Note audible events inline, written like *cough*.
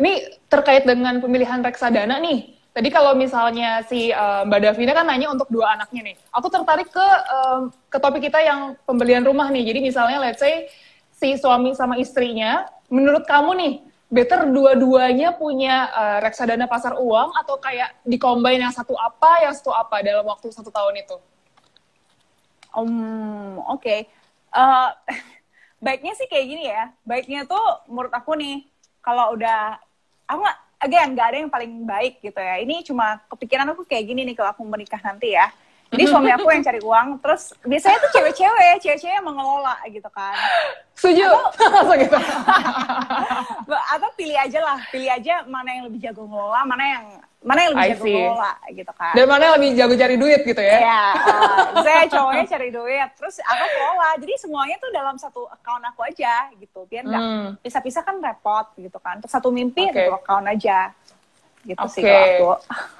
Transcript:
ini terkait dengan pemilihan reksadana nih. Tadi kalau misalnya si uh, Mbak Davina kan nanya untuk dua anaknya nih. Aku tertarik ke um, ke topik kita yang pembelian rumah nih. Jadi misalnya let's say si suami sama istrinya, menurut kamu nih, better dua-duanya punya uh, reksadana pasar uang atau kayak dikombin yang satu apa, yang satu apa dalam waktu satu tahun itu? Um, oke. Okay. Uh, *laughs* baiknya sih kayak gini ya. Baiknya tuh menurut aku nih, kalau udah aku gak, again nggak ada yang paling baik gitu ya. Ini cuma kepikiran aku kayak gini nih kalau aku menikah nanti ya. Jadi suami aku yang cari uang terus biasanya tuh cewek-cewek cewek-cewek yang mengelola gitu kan. Setuju. Atau, *laughs* gitu pilih aja lah. Pilih aja mana yang lebih jago ngelola mana yang mana yang lebih I jago ngelola gitu kan. Dan mana yang lebih jago cari duit gitu ya. Ya uh, saya cowoknya cari duit terus aku kelola. Jadi semuanya tuh dalam satu account aku aja gitu. Biar nggak hmm. pisah-pisah kan repot gitu kan. Terus satu mimpi okay. satu account aja. Gitu okay. sih kalau aku